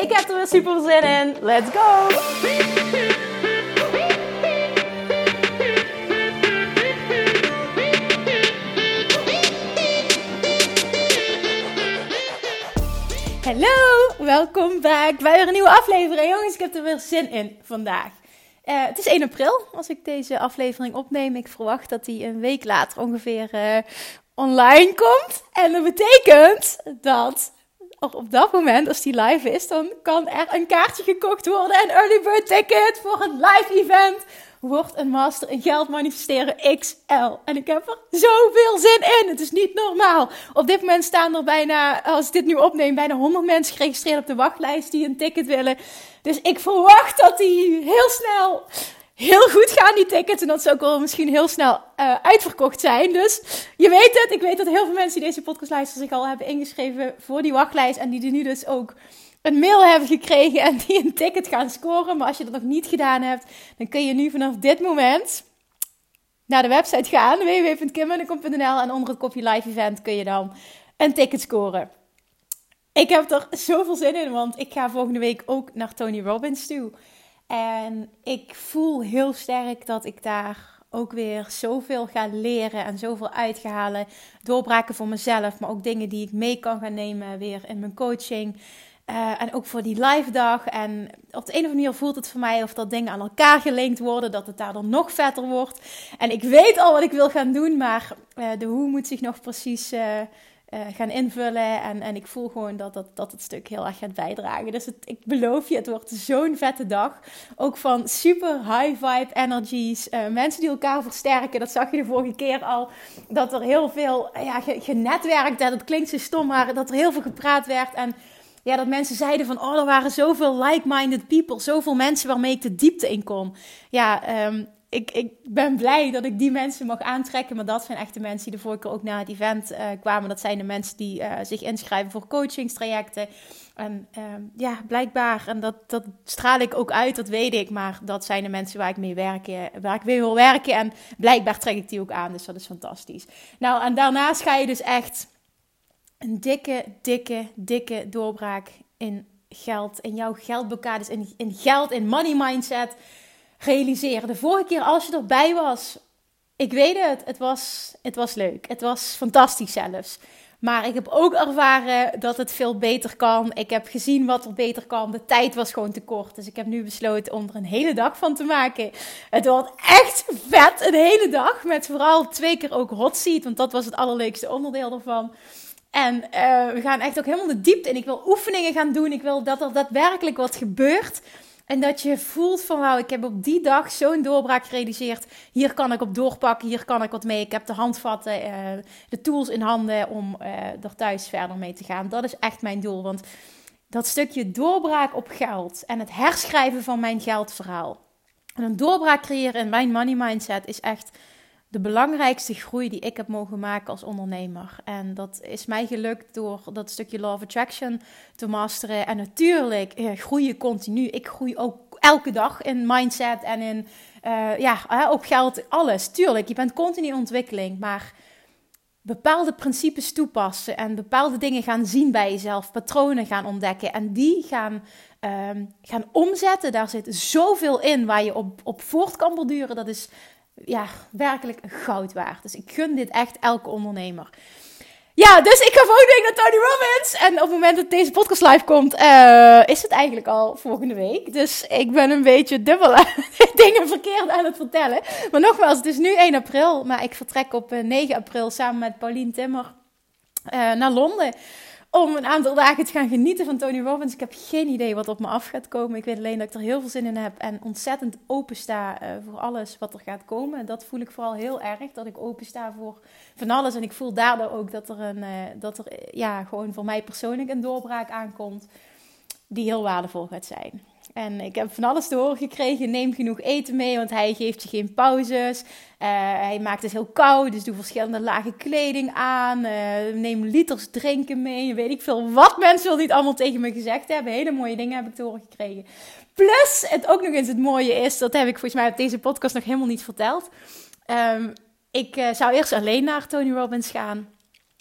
Ik heb er weer super zin in. Let's go! Hallo, welkom bij weer een nieuwe aflevering. Jongens, ik heb er weer zin in vandaag. Uh, het is 1 april als ik deze aflevering opneem. Ik verwacht dat die een week later ongeveer uh, online komt. En dat betekent dat op dat moment, als die live is, dan kan er een kaartje gekocht worden. Een early bird ticket voor het live event. Wordt een master in geld manifesteren XL. En ik heb er zoveel zin in. Het is niet normaal. Op dit moment staan er bijna, als ik dit nu opneem, bijna 100 mensen geregistreerd op de wachtlijst die een ticket willen. Dus ik verwacht dat die heel snel heel goed gaan, die tickets. En dat ze ook wel misschien heel snel uh, uitverkocht zijn. Dus je weet het. Ik weet dat heel veel mensen die deze podcast luisteren zich al hebben ingeschreven voor die wachtlijst. En die nu dus ook een mail hebben gekregen en die een ticket gaan scoren. Maar als je dat nog niet gedaan hebt, dan kun je nu vanaf dit moment naar de website gaan. www.kimmunnekom.nl En onder het kopje live event kun je dan een ticket scoren. Ik heb er zoveel zin in, want ik ga volgende week ook naar Tony Robbins toe. En ik voel heel sterk dat ik daar ook weer zoveel ga leren en zoveel uitgehalen. Doorbraken voor mezelf, maar ook dingen die ik mee kan gaan nemen weer in mijn coaching. Uh, en ook voor die live dag. En op de een of andere manier voelt het voor mij of dat dingen aan elkaar gelinkt worden. Dat het daardoor nog vetter wordt. En ik weet al wat ik wil gaan doen. Maar uh, de hoe moet zich nog precies uh, uh, gaan invullen. En, en ik voel gewoon dat, dat, dat het stuk heel erg gaat bijdragen. Dus het, ik beloof je, het wordt zo'n vette dag. Ook van super high vibe energies. Uh, mensen die elkaar versterken. Dat zag je de vorige keer al. Dat er heel veel ja, genetwerkt. Dat klinkt zo stom, maar dat er heel veel gepraat werd. En ja, dat mensen zeiden van, oh, er waren zoveel like-minded people. Zoveel mensen waarmee ik de diepte in kon. Ja, um, ik, ik ben blij dat ik die mensen mag aantrekken. Maar dat zijn echt de mensen die de vorige keer ook naar het event uh, kwamen. Dat zijn de mensen die uh, zich inschrijven voor coachingstrajecten. En uh, ja, blijkbaar, en dat, dat straal ik ook uit, dat weet ik. Maar dat zijn de mensen waar ik mee werk, waar ik mee wil werken. En blijkbaar trek ik die ook aan. Dus dat is fantastisch. Nou, en daarnaast ga je dus echt een dikke, dikke, dikke doorbraak in geld. In jouw geldblokkades, in, in geld, in money mindset realiseren. De vorige keer als je erbij was, ik weet het, het was, het was leuk. Het was fantastisch zelfs. Maar ik heb ook ervaren dat het veel beter kan. Ik heb gezien wat er beter kan. De tijd was gewoon te kort. Dus ik heb nu besloten om er een hele dag van te maken. Het wordt echt vet, een hele dag. Met vooral twee keer ook hot seat. Want dat was het allerleukste onderdeel ervan. En uh, we gaan echt ook helemaal de diepte in. Ik wil oefeningen gaan doen. Ik wil dat er daadwerkelijk wat gebeurt. En dat je voelt van wauw, ik heb op die dag zo'n doorbraak gerealiseerd. Hier kan ik op doorpakken, hier kan ik wat mee. Ik heb de handvatten, uh, de tools in handen om uh, er thuis verder mee te gaan. Dat is echt mijn doel. Want dat stukje doorbraak op geld en het herschrijven van mijn geldverhaal. En een doorbraak creëren in mijn money mindset is echt de belangrijkste groei die ik heb mogen maken als ondernemer. En dat is mij gelukt door dat stukje Law of Attraction te masteren. En natuurlijk eh, groei je continu. Ik groei ook elke dag in mindset en in uh, ja, op geld, alles. Tuurlijk, je bent continu in ontwikkeling, maar bepaalde principes toepassen en bepaalde dingen gaan zien bij jezelf, patronen gaan ontdekken en die gaan, um, gaan omzetten. Daar zit zoveel in waar je op, op voort kan borduren. Dat is ja, werkelijk goud waard. Dus ik gun dit echt elke ondernemer. Ja, dus ik ga volgende week naar Tony Robbins. En op het moment dat deze podcast live komt, uh, is het eigenlijk al volgende week. Dus ik ben een beetje dubbel dingen verkeerd aan het vertellen. Maar nogmaals, het is nu 1 april. Maar ik vertrek op 9 eh, april samen met Paulien Timmer uh, naar Londen om een aantal dagen te gaan genieten van Tony Robbins. Ik heb geen idee wat op me af gaat komen. Ik weet alleen dat ik er heel veel zin in heb en ontzettend open sta uh, voor alles wat er gaat komen. Dat voel ik vooral heel erg, dat ik open sta voor van alles. En ik voel daardoor ook dat er, een, uh, dat er ja, gewoon voor mij persoonlijk een doorbraak aankomt. die heel waardevol gaat zijn. En ik heb van alles te horen gekregen. Neem genoeg eten mee, want hij geeft je geen pauzes. Uh, hij maakt het heel koud, dus doe verschillende lage kleding aan. Uh, neem liters drinken mee. Weet ik veel wat mensen niet allemaal tegen me gezegd hebben. Hele mooie dingen heb ik te horen gekregen. Plus, het ook nog eens het mooie is, dat heb ik volgens mij op deze podcast nog helemaal niet verteld. Um, ik uh, zou eerst alleen naar Tony Robbins gaan.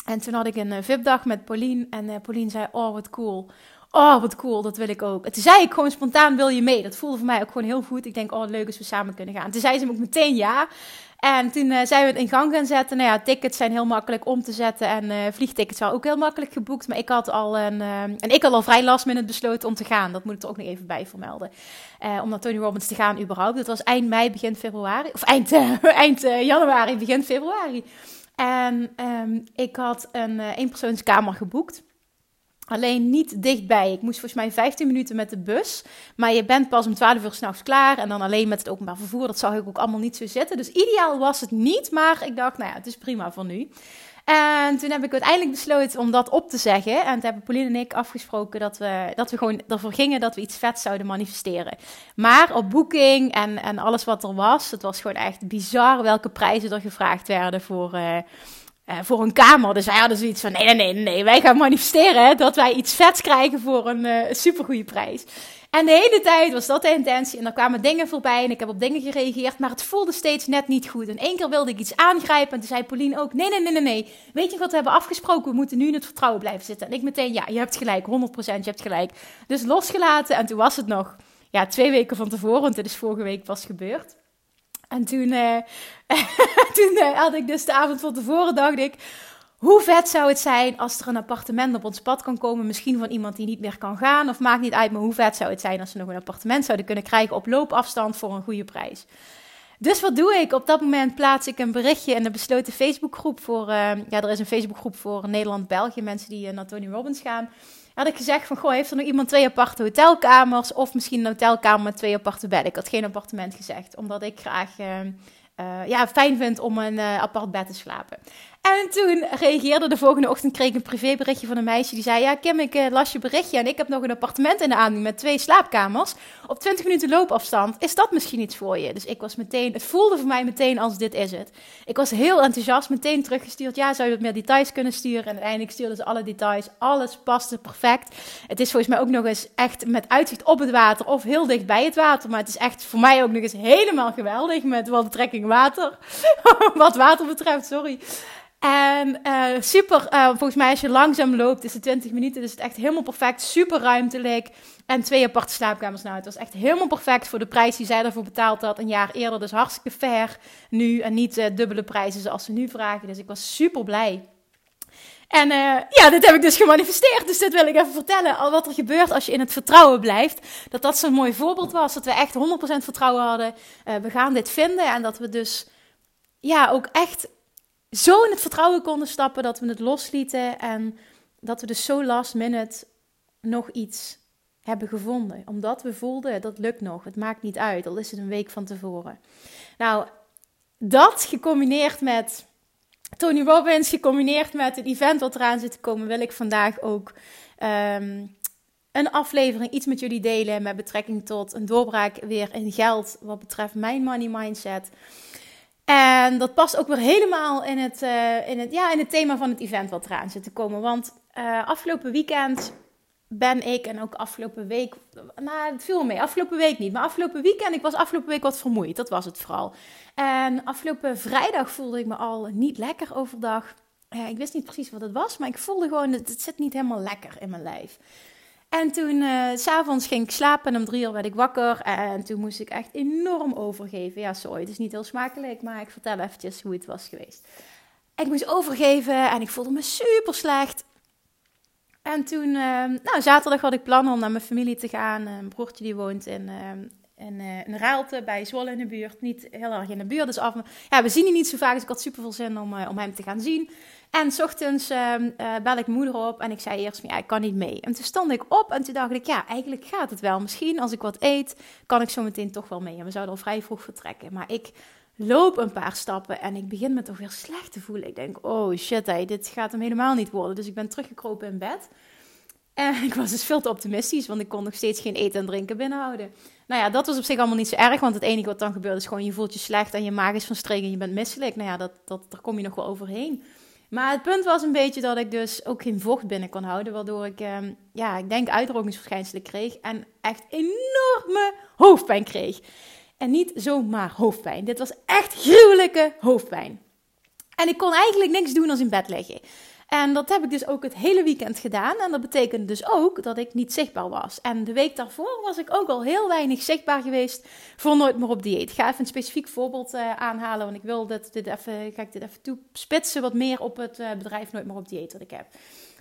En toen had ik een VIP-dag met Pauline. En Pauline zei, oh wat cool Oh, wat cool, dat wil ik ook. En toen zei ik gewoon spontaan, wil je mee? Dat voelde voor mij ook gewoon heel goed. Ik denk, oh, leuk als we samen kunnen gaan. Toen zei ze ook meteen ja. En toen uh, zijn we het in gang gaan zetten. Nou ja, tickets zijn heel makkelijk om te zetten. En uh, vliegtickets waren ook heel makkelijk geboekt. Maar ik had al een, uh, en ik had al vrij last minute besloten om te gaan. Dat moet ik er ook nog even bij vermelden. om naar Tony Robbins te gaan überhaupt. Dat was eind mei, begin februari. Of eind, eind januari, begin februari. En um, ik had een eenpersoonskamer geboekt. Alleen niet dichtbij. Ik moest volgens mij 15 minuten met de bus. Maar je bent pas om 12 uur s'nachts klaar. En dan alleen met het openbaar vervoer. Dat zag ik ook allemaal niet zo zitten. Dus ideaal was het niet. Maar ik dacht, nou ja, het is prima voor nu. En toen heb ik uiteindelijk besloten om dat op te zeggen. En toen hebben Pauline en ik afgesproken dat we, dat we gewoon ervoor gingen dat we iets vet zouden manifesteren. Maar op boeking en, en alles wat er was, het was gewoon echt bizar welke prijzen er gevraagd werden voor, uh, uh, voor een kamer. Dus wij hadden zoiets van: nee, nee, nee, nee, wij gaan manifesteren dat wij iets vets krijgen voor een uh, supergoeie prijs. En de hele tijd was dat de intentie. En er kwamen dingen voorbij en ik heb op dingen gereageerd. Maar het voelde steeds net niet goed. En één keer wilde ik iets aangrijpen. En toen zei Pauline ook: nee, nee, nee, nee, nee. Weet je wat we hebben afgesproken? We moeten nu in het vertrouwen blijven zitten. En ik meteen: ja, je hebt gelijk, 100%, je hebt gelijk. Dus losgelaten. En toen was het nog ja, twee weken van tevoren. Want dit is vorige week pas gebeurd. En toen, uh, toen uh, had ik dus de avond van tevoren, dacht ik, hoe vet zou het zijn als er een appartement op ons pad kan komen, misschien van iemand die niet meer kan gaan, of maakt niet uit, maar hoe vet zou het zijn als ze nog een appartement zouden kunnen krijgen op loopafstand voor een goede prijs. Dus wat doe ik? Op dat moment plaats ik een berichtje in de besloten Facebookgroep voor, uh, ja, er is een Facebookgroep voor Nederland-België, mensen die naar Tony Robbins gaan had ik gezegd van, goh, heeft er nog iemand twee aparte hotelkamers of misschien een hotelkamer met twee aparte bedden? Ik had geen appartement gezegd, omdat ik graag uh, uh, ja, fijn vind om een uh, apart bed te slapen. En toen reageerde de volgende ochtend, kreeg ik een privéberichtje van een meisje die zei: Ja, Kim, ik uh, las je berichtje en ik heb nog een appartement in de aanbieding met twee slaapkamers. Op 20 minuten loopafstand. Is dat misschien iets voor je? Dus ik was meteen, het voelde voor mij meteen als: Dit is het. Ik was heel enthousiast, meteen teruggestuurd. Ja, zou je wat meer details kunnen sturen? En uiteindelijk stuurde ze alle details. Alles paste perfect. Het is volgens mij ook nog eens echt met uitzicht op het water of heel dicht bij het water. Maar het is echt voor mij ook nog eens helemaal geweldig met wat betrekking water. wat water betreft, sorry. En uh, super, uh, volgens mij als je langzaam loopt, is het 20 minuten. Dus het echt helemaal perfect. Super ruimtelijk. En twee aparte slaapkamers. Nou, het was echt helemaal perfect voor de prijs die zij ervoor betaald had. Een jaar eerder. Dus hartstikke fair nu. En niet uh, dubbele prijzen zoals ze nu vragen. Dus ik was super blij. En ja, dit heb ik dus gemanifesteerd. Dus dit wil ik even vertellen. Al wat er gebeurt als je in het vertrouwen blijft. Dat dat zo'n mooi voorbeeld was. Dat we echt 100% vertrouwen hadden. we gaan dit vinden. En dat we dus ja, ook echt zo in het vertrouwen konden stappen dat we het loslieten en dat we dus zo last minute nog iets hebben gevonden. Omdat we voelden, dat lukt nog, het maakt niet uit, al is het een week van tevoren. Nou, dat gecombineerd met Tony Robbins, gecombineerd met het event wat eraan zit te komen, wil ik vandaag ook ehm, een aflevering iets met jullie delen met betrekking tot een doorbraak weer in geld wat betreft mijn money mindset. En dat past ook weer helemaal in het, uh, in het, ja, in het thema van het event wat eraan zit te komen. Want uh, afgelopen weekend ben ik, en ook afgelopen week, nou het viel mee, afgelopen week niet, maar afgelopen weekend, ik was afgelopen week wat vermoeid, dat was het vooral. En afgelopen vrijdag voelde ik me al niet lekker overdag. Ik wist niet precies wat het was, maar ik voelde gewoon, het, het zit niet helemaal lekker in mijn lijf. En toen, uh, s'avonds ging ik slapen en om drie uur werd ik wakker. En toen moest ik echt enorm overgeven. Ja, sorry, het is niet heel smakelijk, maar ik vertel eventjes hoe het was geweest. ik moest overgeven en ik voelde me super slecht. En toen, uh, nou, zaterdag had ik plannen om naar mijn familie te gaan. Een broertje die woont in, uh, in, in Raalte bij Zwolle in de buurt. Niet heel erg in de buurt, dus af. Ja, we zien hem niet zo vaak, dus ik had super veel zin om, om hem te gaan zien. En s ochtends uh, bel ik moeder op en ik zei eerst ja, ik kan niet mee. En toen stond ik op en toen dacht ik ja, eigenlijk gaat het wel. Misschien als ik wat eet, kan ik zo meteen toch wel mee. En we zouden al vrij vroeg vertrekken. Maar ik loop een paar stappen en ik begin me toch weer slecht te voelen. Ik denk, oh shit, hey, dit gaat hem helemaal niet worden. Dus ik ben teruggekropen in bed. En ik was dus veel te optimistisch, want ik kon nog steeds geen eten en drinken binnenhouden. Nou ja, dat was op zich allemaal niet zo erg, want het enige wat dan gebeurt is gewoon je voelt je slecht en je maag is van streek en je bent misselijk. Nou ja, dat, dat, daar kom je nog wel overheen. Maar het punt was een beetje dat ik dus ook geen vocht binnen kon houden, waardoor ik, ehm, ja, ik denk uitdrogingsverschijnselen kreeg en echt enorme hoofdpijn kreeg. En niet zomaar hoofdpijn. Dit was echt gruwelijke hoofdpijn. En ik kon eigenlijk niks doen als in bed liggen. En dat heb ik dus ook het hele weekend gedaan. En dat betekent dus ook dat ik niet zichtbaar was. En de week daarvoor was ik ook al heel weinig zichtbaar geweest voor Nooit meer op dieet. Ik ga even een specifiek voorbeeld uh, aanhalen, want ik wil dit, dit even, ga ik dit even toespitsen wat meer op het uh, bedrijf Nooit meer op dieet dat ik heb.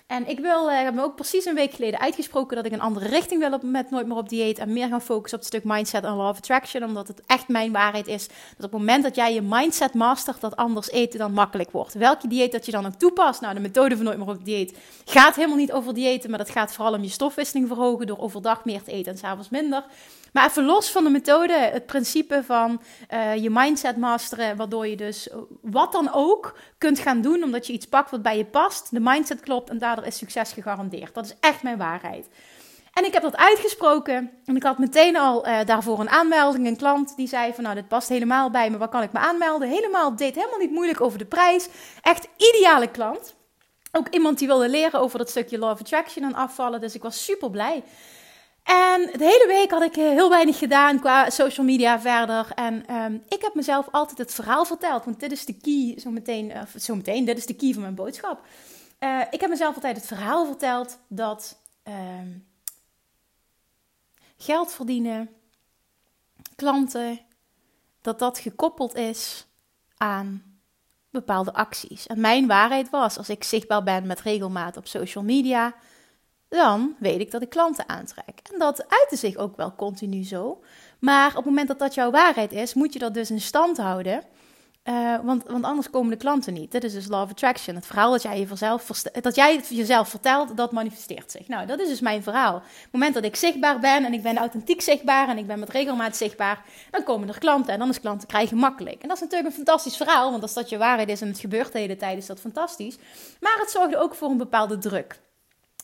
En ik wil, uh, heb me ook precies een week geleden uitgesproken dat ik een andere richting wil op, met Nooit meer op dieet. En meer gaan focussen op het stuk mindset en law of attraction. Omdat het echt mijn waarheid is. Dat op het moment dat jij je mindset mastert, dat anders eten dan makkelijk wordt. Welke dieet dat je dan ook toepast. Nou, de methode van Nooit meer op dieet gaat helemaal niet over diëten. Maar dat gaat vooral om je stofwisseling verhogen door overdag meer te eten en s'avonds minder. Maar even los van de methode, het principe van uh, je mindset masteren, waardoor je dus wat dan ook kunt gaan doen, omdat je iets pakt wat bij je past, de mindset klopt en daardoor is succes gegarandeerd. Dat is echt mijn waarheid. En ik heb dat uitgesproken en ik had meteen al uh, daarvoor een aanmelding, een klant die zei van nou dit past helemaal bij me, waar kan ik me aanmelden? Helemaal, deed helemaal niet moeilijk over de prijs. Echt ideale klant. Ook iemand die wilde leren over dat stukje law of attraction en afvallen, dus ik was super blij. En de hele week had ik eh, heel weinig gedaan qua social media verder. En um, ik heb mezelf altijd het verhaal verteld. Want dit is de key, zo meteen, uh, zo meteen dit is de key van mijn boodschap. Uh, ik heb mezelf altijd het verhaal verteld dat uh, geld verdienen, klanten, dat dat gekoppeld is aan bepaalde acties. En mijn waarheid was, als ik zichtbaar ben met regelmaat op social media, dan weet ik dat ik klanten aantrek. En dat uitte zich ook wel continu zo. Maar op het moment dat dat jouw waarheid is, moet je dat dus in stand houden. Uh, want, want anders komen de klanten niet. Dit is dus law attraction. Het verhaal dat jij, jezelf, dat jij het jezelf vertelt, dat manifesteert zich. Nou, dat is dus mijn verhaal. Op het moment dat ik zichtbaar ben en ik ben authentiek zichtbaar en ik ben met regelmaat zichtbaar, dan komen er klanten en dan is klanten krijgen makkelijk. En dat is natuurlijk een fantastisch verhaal, want als dat je waarheid is en het gebeurt de hele tijd, is dat fantastisch. Maar het zorgde ook voor een bepaalde druk.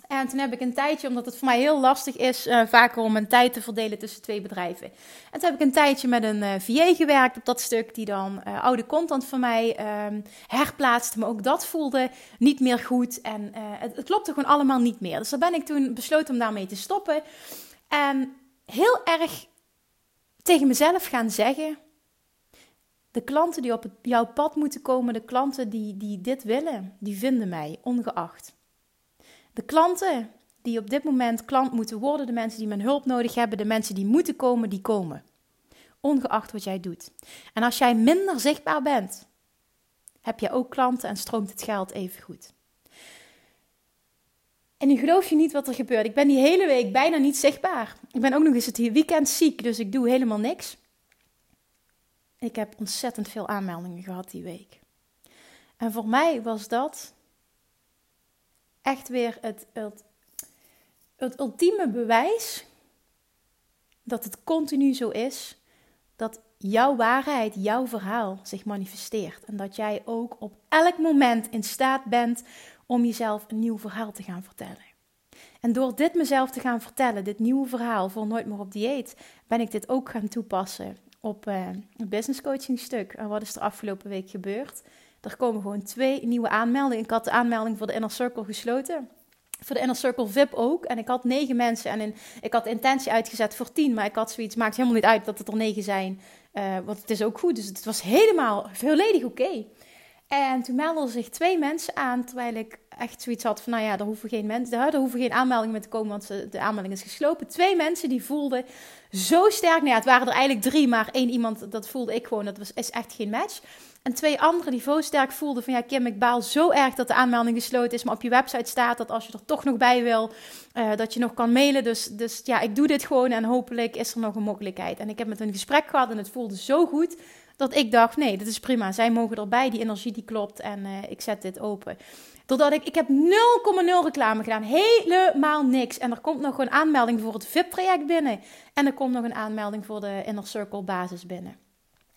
En toen heb ik een tijdje, omdat het voor mij heel lastig is, uh, vaker om mijn tijd te verdelen tussen twee bedrijven. En toen heb ik een tijdje met een uh, eh, VA gewerkt op dat stuk, die dan uh, oude content van mij uh, herplaatste. Maar ook dat voelde niet meer goed en het, het klopte gewoon allemaal niet meer. Dus dan ben ik toen besloten om daarmee te stoppen. En heel erg tegen mezelf gaan zeggen. De klanten die op jouw pad moeten komen, de klanten die, die dit willen, die vinden mij, ongeacht. De klanten die op dit moment klant moeten worden, de mensen die mijn hulp nodig hebben, de mensen die moeten komen, die komen. Ongeacht wat jij doet. En als jij minder zichtbaar bent, heb je ook klanten en stroomt het geld even goed. En nu geloof je niet wat er gebeurt. Ik ben die hele week bijna niet zichtbaar. Ik ben ook nog eens het weekend ziek, dus ik doe helemaal niks. Ik heb ontzettend veel aanmeldingen gehad die week. En voor mij was dat echt weer het, het, het ultieme bewijs dat het continu zo is dat jouw waarheid, jouw verhaal zich manifesteert. En dat jij ook op elk moment in staat bent om jezelf een nieuw verhaal te gaan vertellen. En door dit mezelf te gaan vertellen, dit nieuwe verhaal voor Nooit meer op dieet, ben ik dit ook gaan toepassen op uh, het business coaching stuk. En wat is er afgelopen week gebeurd? Er komen gewoon twee nieuwe aanmeldingen. Ik had de aanmelding voor de Inner Circle gesloten. Voor de Inner Circle VIP ook. En ik had negen mensen. En ik had de intentie uitgezet voor tien. Maar ik had zoiets, maakt helemaal niet uit dat het er negen zijn. Uh, want het is ook goed. Dus het was helemaal volledig oké. En toen melden zich twee mensen aan. Terwijl ik echt zoiets had van, nou ja, er hoeven geen mensen, er hoeven geen aanmeldingen meer te komen, want de aanmelding is geslopen. Twee mensen die voelden zo sterk, nou ja, het waren er eigenlijk drie, maar één iemand, dat voelde ik gewoon, dat was, is echt geen match. En twee anderen die zo sterk voelden van ja, Kim, ik baal zo erg dat de aanmelding gesloten is. Maar op je website staat dat als je er toch nog bij wil, uh, dat je nog kan mailen. Dus, dus ja, ik doe dit gewoon en hopelijk is er nog een mogelijkheid. En ik heb met een gesprek gehad en het voelde zo goed dat ik dacht, nee, dit is prima. Zij mogen erbij, die energie die klopt en uh, ik zet dit open. Doordat ik, ik heb 0,0 reclame gedaan. Helemaal niks. En er komt nog een aanmelding voor het VIP-traject binnen. En er komt nog een aanmelding voor de Inner Circle basis binnen.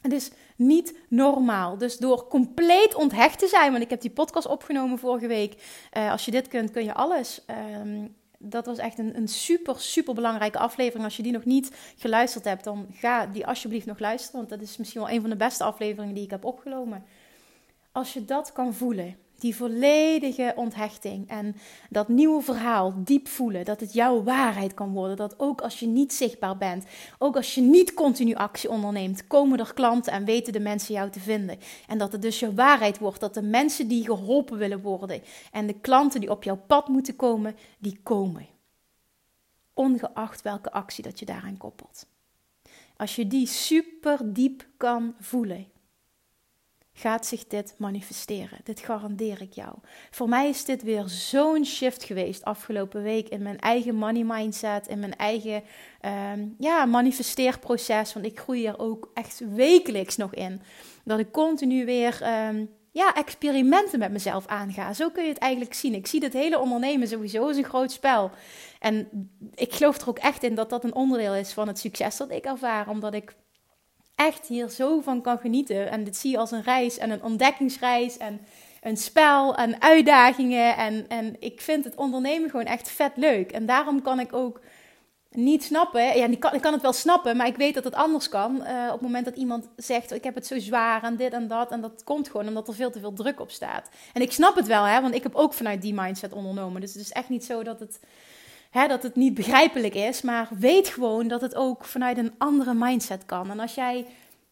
Het is niet normaal. Dus door compleet onthecht te zijn, want ik heb die podcast opgenomen vorige week. Uh, als je dit kunt, kun je alles. Um, dat was echt een, een super, super belangrijke aflevering. Als je die nog niet geluisterd hebt, dan ga die alsjeblieft nog luisteren. Want dat is misschien wel een van de beste afleveringen die ik heb opgenomen. Als je dat kan voelen, die volledige onthechting en dat nieuwe verhaal diep voelen, dat het jouw waarheid kan worden. Dat ook als je niet zichtbaar bent, ook als je niet continu actie onderneemt, komen er klanten en weten de mensen jou te vinden. En dat het dus je waarheid wordt, dat de mensen die geholpen willen worden en de klanten die op jouw pad moeten komen, die komen. Ongeacht welke actie dat je daaraan koppelt. Als je die super diep kan voelen, gaat zich dit manifesteren. Dit garandeer ik jou. Voor mij is dit weer zo'n shift geweest afgelopen week in mijn eigen money mindset, in mijn eigen um, ja, manifesteerproces. Want ik groei er ook echt wekelijks nog in. Dat ik continu weer um, ja, experimenten met mezelf aanga. Zo kun je het eigenlijk zien. Ik zie het hele ondernemen sowieso als een groot spel. En ik geloof er ook echt in dat dat een onderdeel is van het succes dat ik ervaar. Omdat ik echt hier zo van kan genieten. En dit zie je als een reis en een ontdekkingsreis en een spel en uitdagingen. En, en ik vind het ondernemen gewoon echt vet leuk. En daarom kan ik ook niet snappen. Ja, ik kan, ik kan het wel snappen, maar ik weet dat het anders kan. Uh, op het moment dat iemand zegt: Ik heb het zo zwaar en dit en dat. En dat komt gewoon omdat er veel te veel druk op staat. En ik snap het wel, hè, want ik heb ook vanuit die mindset ondernomen. Dus het is echt niet zo dat het hè, dat het niet begrijpelijk is, maar weet gewoon dat het ook vanuit een andere mindset kan. En als jij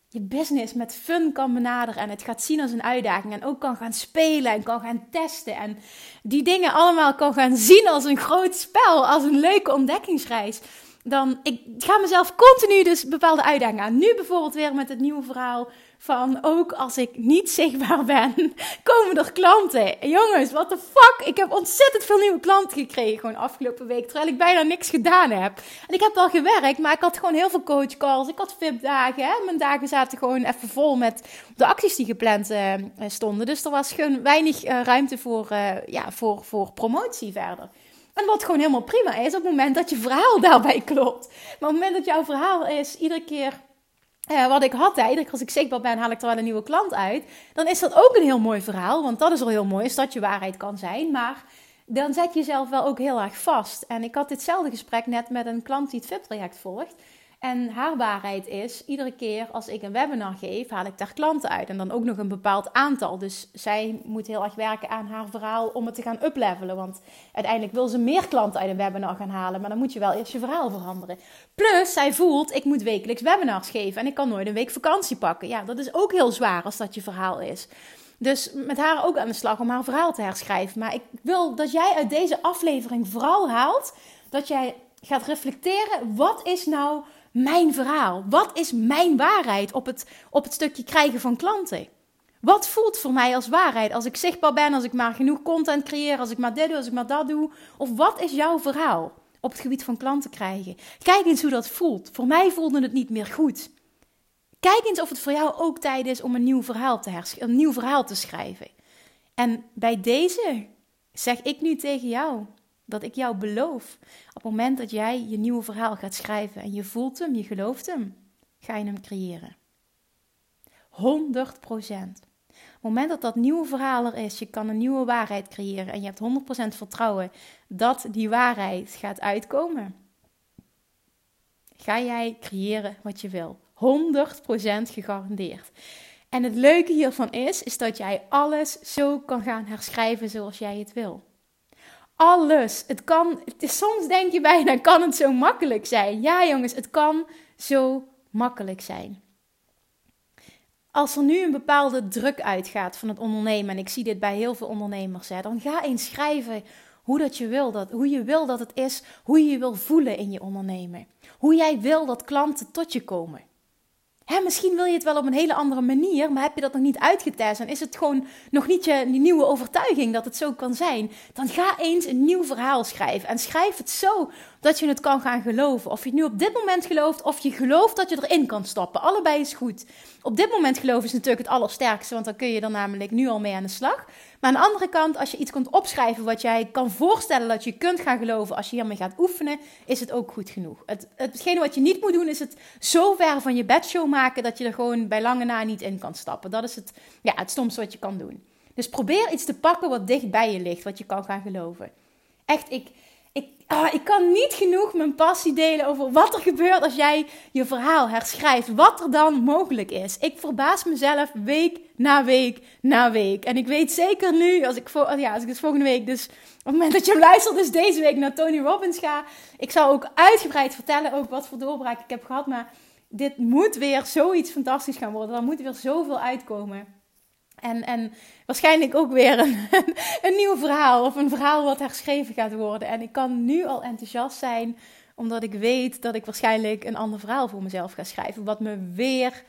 je business met fun kan benaderen en het gaat zien als een uitdaging en ook kan gaan spelen en kan gaan testen en die dingen allemaal kan gaan zien als een groot spel, als een leuke ontdekkingsreis, dan ik ga mezelf continu dus bepaalde uitdagingen aan. Nu bijvoorbeeld weer met het nieuwe verhaal van ook als ik niet zichtbaar ben, komen er klanten. Jongens, what the fuck? Ik heb ontzettend veel nieuwe klanten gekregen gewoon afgelopen week, terwijl ik bijna niks gedaan heb. En ik heb wel gewerkt, maar ik had gewoon heel veel coachcalls. Ik had VIP-dagen. Mijn dagen zaten gewoon even vol met de acties die gepland uh, stonden. Dus er was gewoon weinig uh, ruimte voor, uh, ja, voor, voor promotie verder. En wat gewoon helemaal prima is op het moment dat je verhaal daarbij klopt. Maar op het moment dat jouw verhaal is iedere keer uh, wat ik had, keer als ik zichtbaar ben, haal ik er wel een nieuwe klant uit. Dan is dat ook een heel mooi verhaal. Want dat is al heel mooi, is dat je waarheid kan zijn. Maar dan zet je jezelf wel ook heel erg vast. En ik had ditzelfde gesprek net met een klant die het VIP-traject volgt. En haar waarheid is, iedere keer als ik een webinar geef, haal ik daar klanten uit. En dan ook nog een bepaald aantal. Dus zij moet heel erg werken aan haar verhaal om het te gaan uplevelen. Want uiteindelijk wil ze meer klanten uit een webinar gaan halen. Maar dan moet je wel eerst je verhaal veranderen. Plus, zij voelt, ik moet wekelijks webinars geven. En ik kan nooit een week vakantie pakken. Ja, dat is ook heel zwaar als dat je verhaal is. Dus met haar ook aan de slag om haar verhaal te herschrijven. Maar ik wil dat jij uit deze aflevering vooral haalt dat jij gaat reflecteren. Wat is nou mijn verhaal? Wat is mijn waarheid op het, op het stukje krijgen van klanten? Wat voelt voor mij als waarheid als ik zichtbaar ben, als ik maar genoeg content creëer, als ik maar dit doe, als ik maar dat doe? Of wat is jouw verhaal op het gebied van klanten krijgen? Kijk eens hoe dat voelt. Voor mij voelde het niet meer goed. Kijk eens of het voor jou ook tijd is om een nieuw verhaal te, een nieuw verhaal te schrijven. En bij deze zeg ik nu tegen jou: dat ik jou beloof. Op het moment dat jij je nieuwe verhaal gaat schrijven en je voelt hem, je gelooft hem, ga je hem creëren. 100 procent. Op het moment dat dat nieuwe verhaal er is, je kan een nieuwe waarheid creëren en je hebt 100% vertrouwen dat die waarheid gaat uitkomen, ga jij creëren wat je wil. 100% gegarandeerd. En het leuke hiervan is, is dat jij alles zo kan gaan herschrijven zoals jij het wil. Alles. Het kan, het is, soms denk je bijna, kan het zo makkelijk zijn? Ja jongens, het kan zo makkelijk zijn. Als er nu een bepaalde druk uitgaat van het ondernemen, en ik zie dit bij heel veel ondernemers, hè, dan ga eens schrijven hoe, dat je wil dat, hoe je wil dat het is, hoe je je wil voelen in je ondernemen. Hoe jij wil dat klanten tot je komen. Hè, misschien wil je het wel op een hele andere manier, maar heb je dat nog niet uitgetest en is het gewoon nog niet je nieuwe overtuiging dat het zo kan zijn? Dan ga eens een nieuw verhaal schrijven en schrijf het zo dat je het kan gaan geloven. Of je het nu op dit moment gelooft of je gelooft dat je erin kan stappen. Allebei is goed. Op dit moment geloven is natuurlijk het allersterkste, want dan kun je er namelijk nu al mee aan de slag. Maar aan de andere kant, als je iets kunt opschrijven wat jij kan voorstellen dat je kunt gaan geloven als je hiermee gaat oefenen, is het ook goed genoeg. Het, hetgene wat je niet moet doen, is het zo ver van je bedshow maken dat je er gewoon bij lange na niet in kan stappen. Dat is het, ja, het stomste wat je kan doen. Dus probeer iets te pakken wat dicht bij je ligt, wat je kan gaan geloven. Echt, ik, ik, ah, ik kan niet genoeg mijn passie delen over wat er gebeurt als jij je verhaal herschrijft. Wat er dan mogelijk is. Ik verbaas mezelf week na week na week. En ik weet zeker nu, als ik, ja, als ik dus volgende week, dus op het moment dat je luistert, dus deze week naar Tony Robbins ga. Ik zal ook uitgebreid vertellen ook wat voor doorbraak ik heb gehad. Maar dit moet weer zoiets fantastisch gaan worden. Er moet weer zoveel uitkomen. En, en waarschijnlijk ook weer een, een nieuw verhaal of een verhaal wat herschreven gaat worden. En ik kan nu al enthousiast zijn, omdat ik weet dat ik waarschijnlijk een ander verhaal voor mezelf ga schrijven. Wat me weer,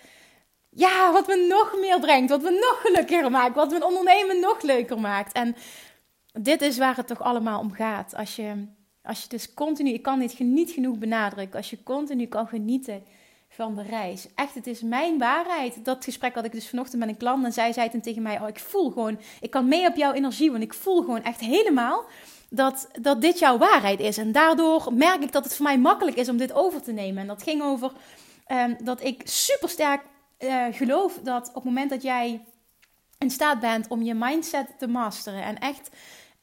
ja, wat me nog meer brengt, wat me nog gelukkiger maakt, wat mijn ondernemen nog leuker maakt. En dit is waar het toch allemaal om gaat. Als je, als je dus continu, ik kan dit niet genoeg benadrukken, als je continu kan genieten van de reis. Echt, het is mijn waarheid. Dat gesprek had ik dus vanochtend met een klant en zij zei toen tegen mij: Oh, ik voel gewoon, ik kan mee op jouw energie, want ik voel gewoon echt helemaal dat, dat dit jouw waarheid is. En daardoor merk ik dat het voor mij makkelijk is om dit over te nemen. En dat ging over ehm, dat ik super sterk uh, geloof dat op het moment dat jij in staat bent om je mindset te masteren en echt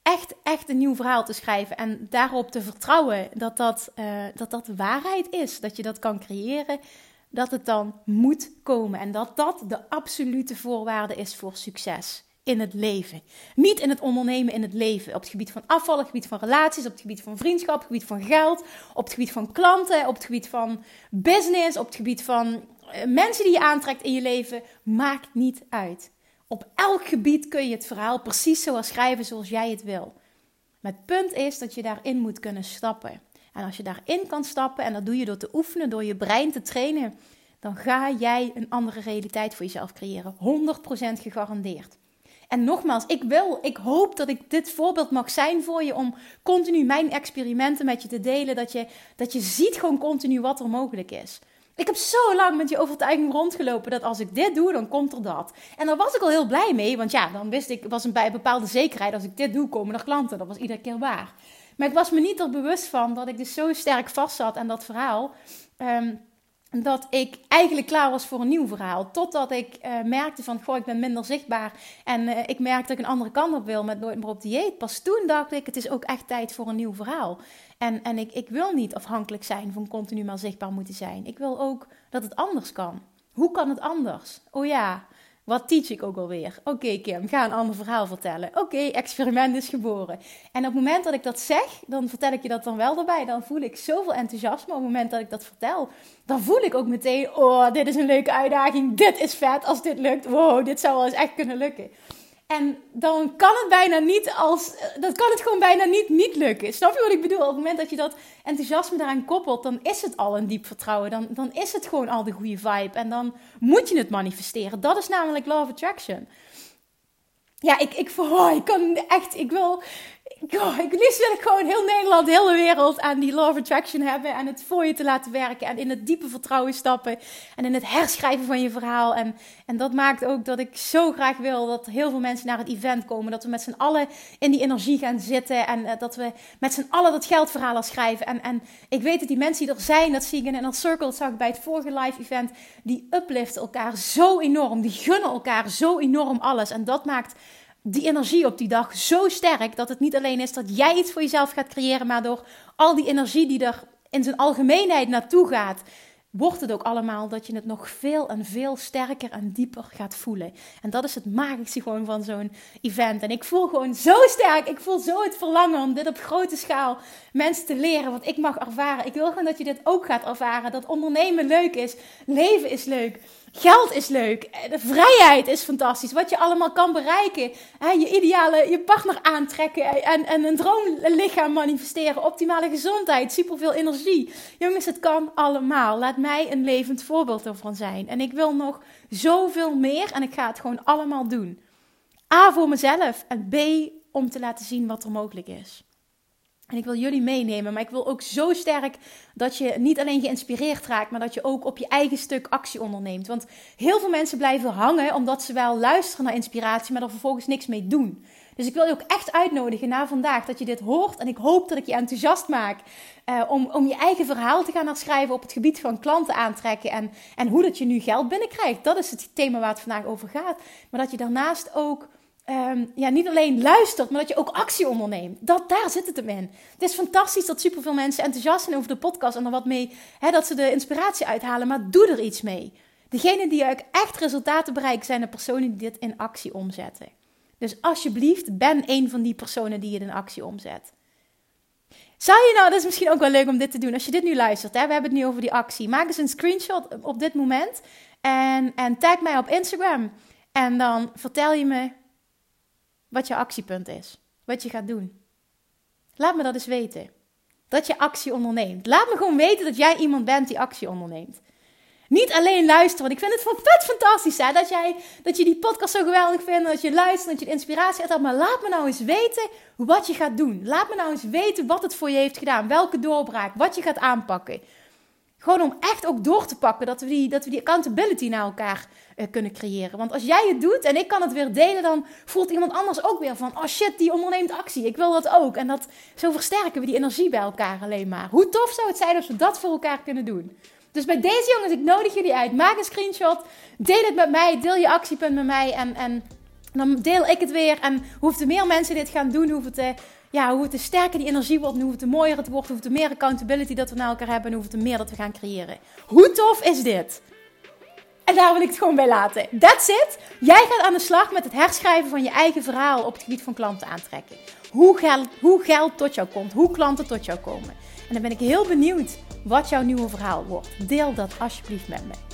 echt, echt een nieuw verhaal te schrijven. En daarop te vertrouwen dat dat, uh, dat dat waarheid is. Dat je dat kan creëren. Dat het dan moet komen. En dat dat de absolute voorwaarde is voor succes in het leven. Niet in het ondernemen, in het leven. Op het gebied van afval, op het gebied van relaties, op het gebied van vriendschap, op het gebied van geld, op het gebied van klanten, op het gebied van business, op het gebied van eh, mensen die je aantrekt in je leven. Maakt niet uit. Op elk gebied kun je het verhaal precies zo schrijven zoals jij het wil. Maar het punt is dat je daarin moet kunnen stappen. En als je daarin kan stappen, en dat doe je door te oefenen, door je brein te trainen, dan ga jij een andere realiteit voor jezelf creëren. 100% gegarandeerd. En nogmaals, ik wil, ik hoop dat ik dit voorbeeld mag zijn voor je om continu mijn experimenten met je te delen. Dat je, dat je ziet gewoon continu wat er mogelijk is. Ik heb zo lang met die overtuiging rondgelopen dat als ik dit doe, dan komt er dat. En daar was ik al heel blij mee, want ja, dan wist ik, was een bij bepaalde zekerheid, als ik dit doe, komen er klanten. Dat was iedere keer waar. Maar ik was me niet er bewust van dat ik dus zo sterk vast zat aan dat verhaal. Um, dat ik eigenlijk klaar was voor een nieuw verhaal. Totdat ik uh, merkte van, goh, ik ben minder zichtbaar. En uh, ik merkte dat ik een andere kant op wil met Nooit meer op dieet. Pas toen dacht ik, het is ook echt tijd voor een nieuw verhaal. En, en ik, ik wil niet afhankelijk zijn van continu maar zichtbaar moeten zijn. Ik wil ook dat het anders kan. Hoe kan het anders? Oh ja, wat teach ik ook alweer? Oké Kim, ga een ander verhaal vertellen. Oké, experiment is geboren. En op het moment dat ik dat zeg, dan vertel ik je dat dan wel erbij. Dan voel ik zoveel enthousiasme. Op het moment dat ik dat vertel, dan voel ik ook meteen... Oh, dit is een leuke uitdaging. Dit is vet als dit lukt. Wow, dit zou wel eens echt kunnen lukken. En dan kan het bijna niet als. Dat kan het gewoon bijna niet niet lukken. Snap je wat ik bedoel? Op het moment dat je dat enthousiasme daaraan koppelt, dan is het al een diep vertrouwen. Dan, dan is het gewoon al de goede vibe. En dan moet je het manifesteren. Dat is namelijk of Attraction. Ja, ik, ik, oh, ik kan echt. Ik wil oh, ik liefst wil gewoon heel Nederland, heel de wereld aan die law of attraction hebben. En het voor je te laten werken. En in het diepe vertrouwen stappen. En in het herschrijven van je verhaal. En, en dat maakt ook dat ik zo graag wil dat heel veel mensen naar het event komen. Dat we met z'n allen in die energie gaan zitten. En uh, dat we met z'n allen dat geldverhaal schrijven. En, en ik weet dat die mensen die er zijn, dat zie ik in een circle. Dat zag ik bij het vorige live event. Die upliften elkaar zo enorm. Die gunnen elkaar zo enorm alles. En dat maakt die energie op die dag zo sterk dat het niet alleen is dat jij iets voor jezelf gaat creëren, maar door al die energie die er in zijn algemeenheid naartoe gaat, wordt het ook allemaal dat je het nog veel en veel sterker en dieper gaat voelen. En dat is het magische gewoon van zo'n event. En ik voel gewoon zo sterk, ik voel zo het verlangen om dit op grote schaal mensen te leren, wat ik mag ervaren. Ik wil gewoon dat je dit ook gaat ervaren, dat ondernemen leuk is, leven is leuk. Geld is leuk. De vrijheid is fantastisch. Wat je allemaal kan bereiken. je ideale, je partner aantrekken. En, en een droomlichaam manifesteren. Optimale gezondheid. Superveel energie. Jongens, het kan allemaal. Laat mij een levend voorbeeld ervan zijn. En ik wil nog zoveel meer. En ik ga het gewoon allemaal doen. A voor mezelf. En B om te laten zien wat er mogelijk is. En ik wil jullie meenemen, maar ik wil ook zo sterk dat je niet alleen geïnspireerd raakt, maar dat je ook op je eigen stuk actie onderneemt. Want heel veel mensen blijven hangen omdat ze wel luisteren naar inspiratie, maar er vervolgens niks mee doen. Dus ik wil je ook echt uitnodigen na vandaag dat je dit hoort. En ik hoop dat ik je enthousiast maak uh, om, om je eigen verhaal te gaan herschrijven op het gebied van klanten aantrekken. En, en hoe dat je nu geld binnenkrijgt. Dat is het thema waar het vandaag over gaat. Maar dat je daarnaast ook ehm, ja, niet alleen luistert, maar dat je ook actie onderneemt. Dat, daar zit het hem in. Het is fantastisch dat superveel mensen enthousiast zijn over de podcast en er wat mee, hè, dat ze de inspiratie uithalen, maar doe er iets mee. Degene die echt resultaten bereiken, zijn de personen die dit in actie omzetten. Dus alsjeblieft, ben een van die personen die het in actie omzet. Zou je nou, dat is misschien ook wel leuk om dit te doen, als je dit nu luistert, hè, we hebben het nu over die actie. Maak eens een screenshot op dit moment en, en tag mij op Instagram. En dan vertel je me wat je actiepunt is, wat je gaat doen. Laat me dat eens weten. Dat je actie onderneemt. Laat me gewoon weten dat jij iemand bent die actie onderneemt. Niet alleen luisteren, want ik vind het vet fantastisch hè, dat, jij, dat je die podcast zo geweldig vindt, dat je luistert, dat je de inspiratie hebt. Maar laat me nou eens weten wat je gaat doen. Laat me nou eens weten wat het voor je heeft gedaan, welke doorbraak, wat je gaat aanpakken. Gewoon om echt ook door te pakken, dat we die, dat we die accountability naar elkaar uh, kunnen creëren. Want als jij het doet en ik kan het weer delen, dan voelt iemand anders ook weer van: oh shit, die onderneemt actie. Ik wil dat ook. En dat, zo versterken we die energie bij elkaar alleen maar. Hoe tof zou het zijn als we dat voor elkaar kunnen doen? Dus bij deze jongens, ik nodig jullie uit. Maak een screenshot. Deel het met mij. Deel je actiepunt met mij. En, en dan deel ik het weer. En hoeveel meer mensen dit gaan doen, hoeveel te, ja, hoe te sterker die energie wordt. Hoeveel te mooier het wordt. Hoeveel te meer accountability dat we naar elkaar hebben. En hoeveel meer dat we gaan creëren. Hoe tof is dit? En daar wil ik het gewoon bij laten. That's it. Jij gaat aan de slag met het herschrijven van je eigen verhaal op het gebied van klanten aantrekken. Hoe geld, hoe geld tot jou komt. Hoe klanten tot jou komen. En dan ben ik heel benieuwd wat jouw nieuwe verhaal wordt. Deel dat alsjeblieft met me.